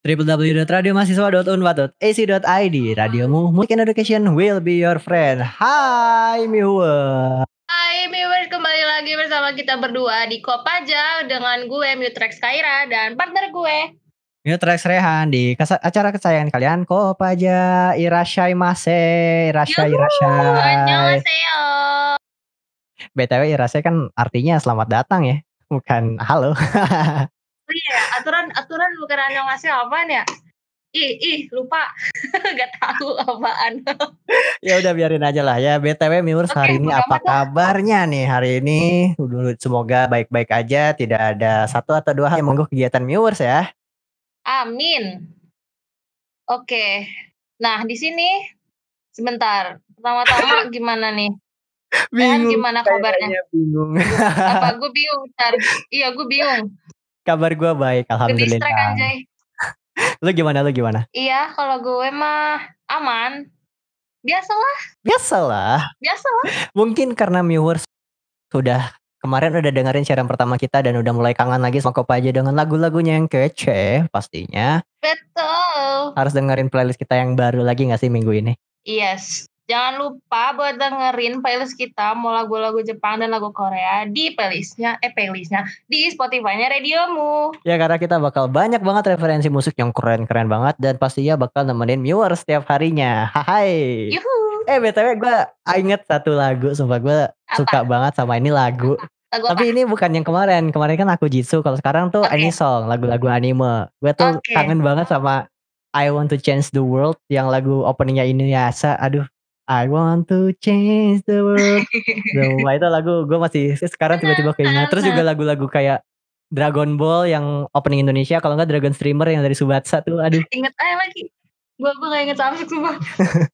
www.radiomahasiswa.unpad.ac.id Radiomu, Music and Education will be your friend. Hai Miwa. Hai viewers, kembali lagi bersama kita berdua di Kopaja dengan gue Mutrex Kaira dan partner gue. Mutrex Rehan di acara kesayangan kalian Kopaja Irashai Mase Irashai Yuhu, Irashai. BTW Irashai kan artinya selamat datang ya Bukan halo iya, aturan aturan bukan Annyeonghaseyo apaan ya? Ih, ih, lupa. Gak tahu apaan. Ya udah biarin aja lah ya BTW Oke, hari ini apa lah. kabarnya nih hari ini Semoga baik-baik aja Tidak ada satu atau dua hal yang mengganggu kegiatan Miwers ya Amin. Oke. Nah, di sini sebentar. Pertama-tama gimana nih? Rehan gimana kabarnya? bingung Apa gue bingung ntar. Iya, gue bingung. Kabar gue baik Ke Alhamdulillah distract anjay. Lu gimana lu gimana? Iya, kalau gue mah aman. Biasalah, Biasalah biasalah. Mungkin karena viewers sudah kemarin udah dengerin siaran pertama kita dan udah mulai kangen lagi sama Kopaja dengan lagu-lagunya yang kece pastinya. Betul. Harus dengerin playlist kita yang baru lagi gak sih minggu ini? Yes. Jangan lupa buat dengerin playlist kita mau lagu-lagu Jepang dan lagu Korea di playlistnya, eh playlistnya di Spotify-nya Radiomu. Ya karena kita bakal banyak banget referensi musik yang keren-keren banget dan pastinya bakal nemenin viewers setiap harinya. Hai. Yuhu. Eh BTW gue inget satu lagu sumpah gue suka banget sama ini lagu. Lagu Tapi ini bukan yang kemarin. Kemarin kan aku Jitsu. Kalau sekarang tuh Oke. ini song lagu-lagu anime. Gue tuh Oke. kangen banget sama I Want to Change the World yang lagu openingnya ini Yasa. Aduh, I want to change the world. Sumpah itu lagu gue masih sekarang tiba-tiba keinget. Terus juga lagu-lagu kayak Dragon Ball yang opening Indonesia. Kalau nggak Dragon Streamer yang dari Subatsa tuh. Aduh. Ingat aja lagi. Gue gue gak inget sama sumpah.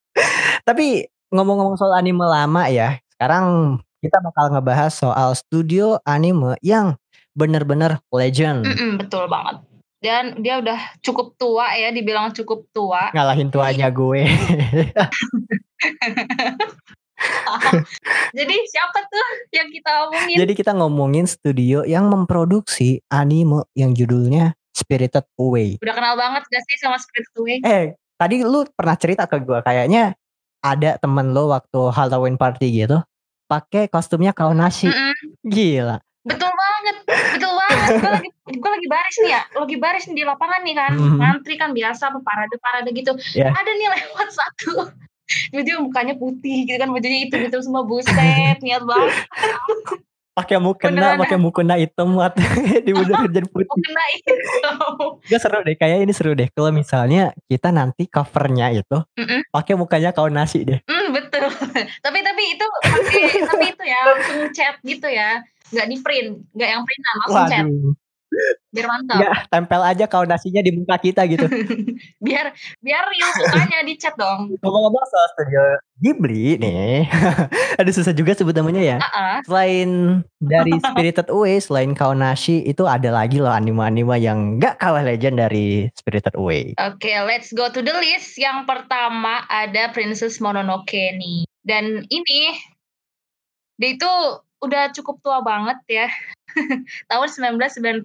Tapi ngomong-ngomong soal anime lama ya. Sekarang kita bakal ngebahas soal studio anime yang bener-bener legend. Mm-mm, betul banget. Dan dia udah cukup tua ya, dibilang cukup tua. ngalahin tuanya gue. Jadi siapa tuh yang kita omongin? Jadi kita ngomongin studio yang memproduksi anime yang judulnya Spirited Away. Udah kenal banget gak sih sama Spirit Away? Eh, tadi lu pernah cerita ke gue kayaknya ada temen lo waktu Halloween party gitu pakai kostumnya Kaonashi. Mm-mm. Gila. Betul banget, betul banget. Gue lagi, gue lagi baris nih ya, lagi baris nih di lapangan nih kan, Mhm. ngantri kan biasa, parade-parade gitu. Ya. Ada nih lewat satu, tiba-tiba mukanya putih gitu kan, bajunya hitam-hitam semua, buset, niat banget. Pakai mukena, pakai mukena hitam buat di jadi Mau putih. kena itu. Gak seru deh, kayak ini seru deh. Kalau misalnya kita nanti covernya itu Mm-mm. pakai mukanya Kaonashi deh. Hmm, betul. tapi tapi itu pakai tapi itu ya langsung chat gitu ya, nggak di print, nggak yang printan, langsung chat, Waduh. Biar mantap. Ya, tempel aja Kaonashinya di muka kita gitu. biar biar real mukanya di chat dong. Ngomong-ngomong soal studio Ghibli nih, ada susah juga sebut namanya ya. Ah. Selain dari Spirited Away, selain Kaonashi, itu ada lagi loh anime-anime yang gak kalah legend dari Spirited Away. Oke, let's go to the list. Yang pertama ada Princess Mononoke nih. Dan ini dia itu udah cukup tua banget ya. tahun 1997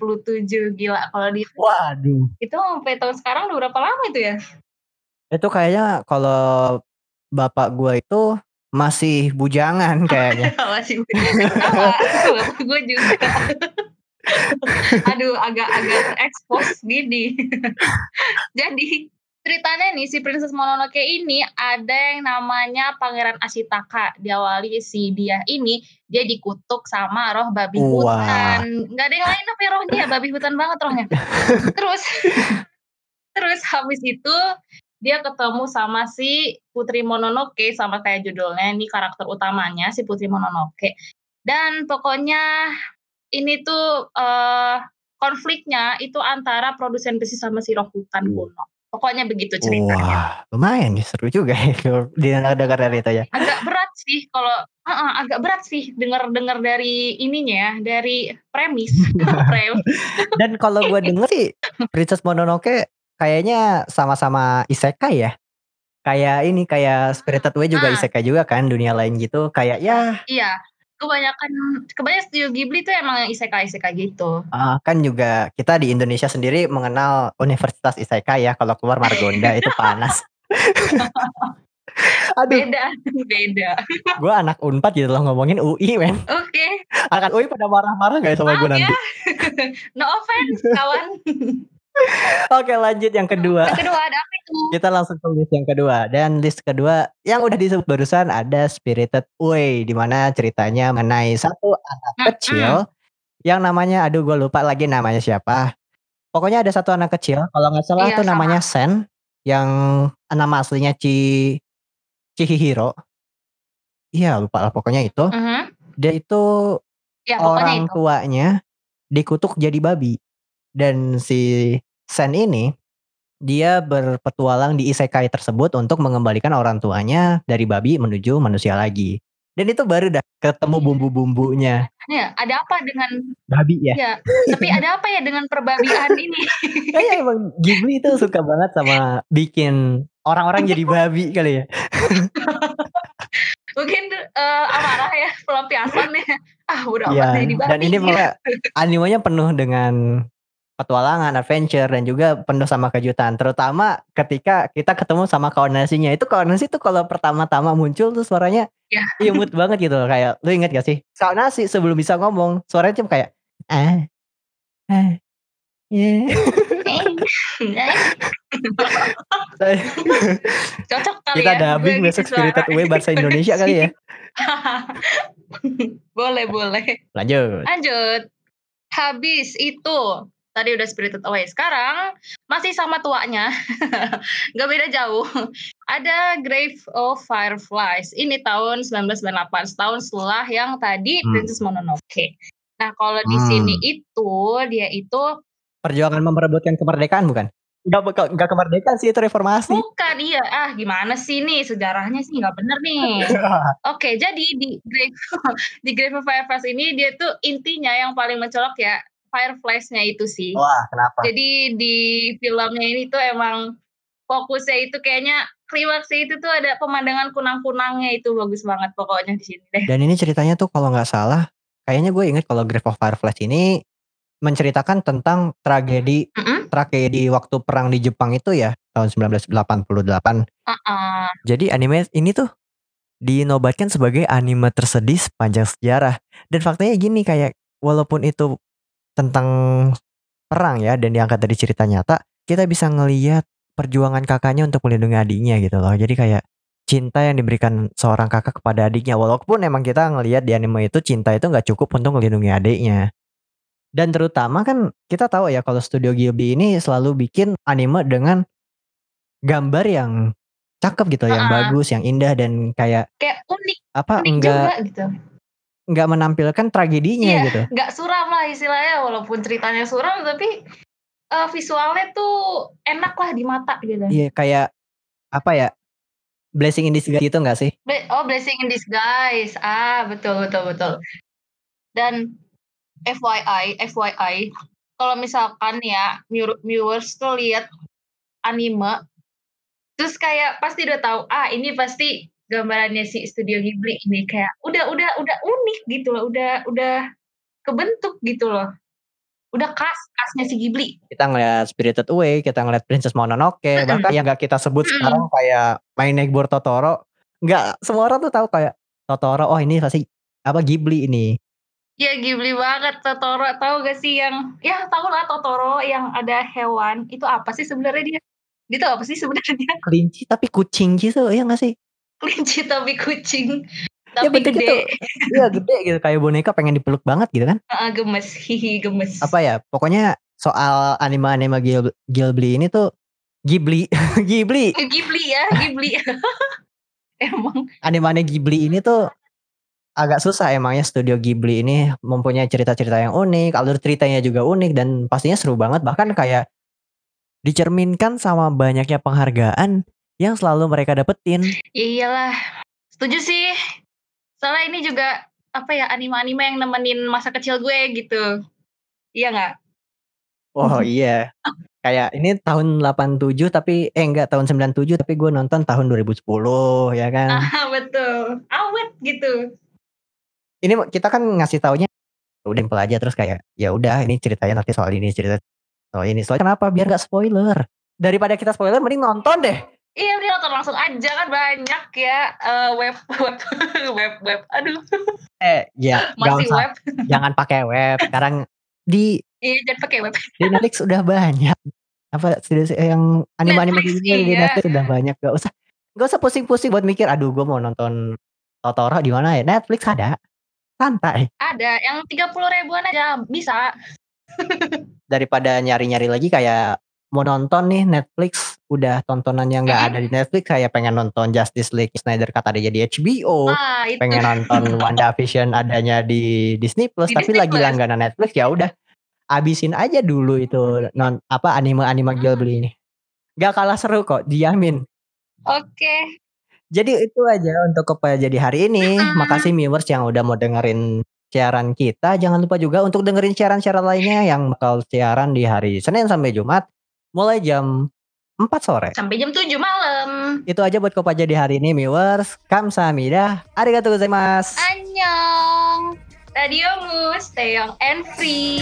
gila kalau di Waduh. itu sampai tahun sekarang udah berapa lama itu ya? Itu kayaknya kalau bapak gua itu masih bujangan kayaknya. Masih sama, bapak gue juga. Aduh, agak-agak expose gini. Jadi ceritanya nih si Princess Mononoke ini ada yang namanya Pangeran Ashitaka. Diawali si dia ini dia dikutuk sama roh babi Wah. hutan. Nggak ada yang lain tapi rohnya babi hutan banget rohnya. Terus terus habis itu dia ketemu sama si Putri Mononoke sama kayak judulnya ini karakter utamanya si Putri Mononoke. Dan pokoknya ini tuh eh, konfliknya itu antara produsen besi sama si roh hutan kuno. Pokoknya begitu ceritanya. Wah, lumayan nih seru juga ya dengar dari itu ya. Agak berat sih kalau uh-uh, agak berat sih dengar-dengar dari ininya ya, dari premis. Premis. Dan kalau gua denger sih Princess Mononoke kayaknya sama-sama isekai ya. Kayak ini kayak Spirited Away juga Ah. isekai juga kan dunia lain gitu. Kayak ya Iya. Kebanyakan kebanyakan studio Ghibli tuh emang isekai-isekai gitu. Ah, kan juga kita di Indonesia sendiri mengenal Universitas Isekai ya, kalau keluar Margonda itu panas. Aduh. Beda beda. Gue anak Unpad gitu loh ngomongin UI men. Oke. Anak UI pada marah-marah gak ya sama gue Maaf ya. nanti? No offense kawan. Oke lanjut yang kedua. Yang kedua ada apa itu? Kita langsung ke list yang kedua dan list kedua yang udah disebut barusan ada Spirited Away di mana ceritanya mengenai satu anak kecil yang namanya aduh gue lupa lagi namanya siapa. Pokoknya ada satu anak kecil kalau nggak salah Iya, tuh sama. namanya Sen yang nama aslinya Chi Chihiro. Iya lupa lah pokoknya itu. Mhm. Dia itu Ya pokoknya orang itu. tuanya dikutuk jadi babi. Dan si Sen ini dia berpetualang di isekai tersebut untuk mengembalikan orang tuanya dari babi menuju manusia lagi. Dan itu baru dah ketemu bumbu-bumbunya Ya, ada apa dengan babi ya. ya, tapi ada apa ya dengan perbabian ini? Kayaknya emang Ghibli itu suka banget sama bikin orang-orang jadi babi kali ya. Mungkin eh, amarah ya, pelampiasan ya. Ah, udah Iya. babi. Dan ini pokoknya animenya penuh dengan petualangan, adventure dan juga penuh sama kejutan. Terutama ketika kita ketemu sama kawan nasinya. Itu kawan nasi tuh kalau pertama-tama muncul tuh suaranya Ya. imut banget gitu loh. Kayak lu inget gak sih? Kawan nasi sebelum bisa ngomong suaranya cuma kayak ah ah yeah. Cocok kali kita ya. dubbing gue besok. Spirited Away bahasa Indonesia kali ya. boleh, boleh. Lanjut. Lanjut. Habis itu tadi udah Spirited Away. Sekarang masih sama tuanya. Gak beda jauh. Ada Grave of Fireflies. Ini tahun 1998, setahun setelah yang tadi Hmm. Princess Mononoke. Nah, kalau di Hmm. sini itu dia itu Perjuangan memperebutkan kemerdekaan bukan? Enggak bukan enggak kemerdekaan sih itu reformasi. bukan iya. Ah, gimana sih nih sejarahnya sih nggak bener nih. Oke, jadi di Grave di Grave of Fireflies ini dia tuh intinya yang paling mencolok ya Fireflies-nya itu sih. Wah, kenapa? Jadi di filmnya ini tuh emang fokusnya itu kayaknya klimaksnya itu tuh ada pemandangan kunang-kunangnya itu bagus banget pokoknya di sini deh. Dan ini ceritanya tuh kalau nggak salah, kayaknya gue inget kalau Grave of Fireflies ini menceritakan tentang tragedi Mm-mm. tragedi waktu perang di Jepang itu ya tahun 1988. Uh-uh. Jadi anime ini tuh dinobatkan sebagai anime tersedih sepanjang sejarah. Dan faktanya gini kayak walaupun itu tentang perang ya dan diangkat dari cerita nyata, kita bisa ngeliat perjuangan kakaknya untuk melindungi adiknya gitu loh. Jadi kayak cinta yang diberikan seorang kakak kepada adiknya. Walaupun emang kita ngelihat di anime itu cinta itu nggak cukup untuk melindungi adiknya. Dan terutama kan kita tahu ya kalau studio Ghibli ini selalu bikin anime dengan gambar yang cakep gitu, yang Uh-uh. bagus, yang indah dan kayak Kayak unik, apa unik enggak juga gitu. Enggak menampilkan tragedinya Iya. gitu. Nggak suram lah istilahnya walaupun ceritanya suram tapi eh, visualnya tuh enak lah di mata gitu. Iya kayak apa ya? Blessing in disguise gitu enggak sih? Oh, blessing in disguise. Ah, betul betul betul. Dan FYI, FYI, kalau misalkan ya viewer- viewers tuh lihat anime, terus kayak pasti udah tahu, ah ini pasti gambarannya si Studio Ghibli ini kayak udah udah udah unik gitu loh, udah udah kebentuk gitu loh. Udah khas khasnya si Ghibli. Kita ngeliat Spirited Away, kita ngeliat Princess Mononoke, Mm-mm. bahkan yang gak kita sebut Mm-mm. sekarang kayak My Neighbor Totoro, nggak semua orang tuh tahu kayak Totoro, oh ini pasti apa Ghibli ini. Ya Ghibli banget Totoro tahu gak sih yang ya tahu lah Totoro yang ada hewan itu apa sih sebenarnya dia? Dia tuh apa sih sebenarnya? Kelinci tapi kucing gitu, ya nggak sih? Kelinci tapi kucing. Ya tapi bentuknya gede. tuh, iya gede gitu. Kayak boneka pengen dipeluk banget gitu kan? Ah, gemes. Hihi gemes. Apa ya? Pokoknya soal anime-anime Ghibli, Ghibli ini tuh Ghibli, Ghibli, Ghibli ya Ghibli. Emang. Anime-anime Ghibli ini tuh agak susah emangnya studio Ghibli ini mempunyai cerita-cerita yang unik, alur ceritanya juga unik dan pastinya seru banget. Bahkan kayak Dicerminkan sama banyaknya penghargaan yang selalu mereka dapetin. ya iyalah setuju sih. Soalnya ini juga apa ya anime-anime yang nemenin masa kecil gue gitu. Iya nggak? Oh iya. Kayak ini tahun 87 tapi eh enggak tahun 97 tapi gue nonton tahun 2010 ya kan. ah betul. Awet gitu. Ini kita kan ngasih taunya udah simpel aja. Terus kayak ya udah ini ceritanya nanti soal ini cerita soal ini. Soal kenapa? Biar gak spoiler. Daripada kita spoiler mending nonton deh Iya, dia nonton langsung aja kan banyak ya eh, web web web web. Aduh, eh ya masih usah web. jangan pakai web sekarang di Iya, jangan pakai web. di Netflix udah banyak apa yang anime anime Netflix, gitu di iya. Netflix udah banyak gak usah gak usah pusing-pusing buat mikir aduh gue mau nonton Totoro di mana ya Netflix ada santai Ada yang 30 ribuan aja bisa. daripada nyari-nyari lagi kayak mau nonton nih Netflix udah tontonan yang nggak ada di Netflix kayak pengen nonton Justice League Snyder Cut ada di HBO Ah, itu. pengen nonton WandaVision adanya di Disney Plus Di tapi Disney lagi Plus. langganan Netflix ya udah abisin aja dulu itu non apa anime anime jual beli ini. Nggak kalah seru kok dijamin. Oke. jadi itu aja untuk kepada jadi hari ini. Makasih viewers yang udah mau dengerin siaran kita. Jangan lupa juga untuk dengerin siaran-siaran lainnya yang bakal siaran di hari Senin sampai Jumat mulai jam 4 sore Sampai jam 7 malam. itu aja buat Kopa jadi hari ini viewers kamsahamnida arigatou gozaimasu Annyeong. Radio Mu, stay young and free.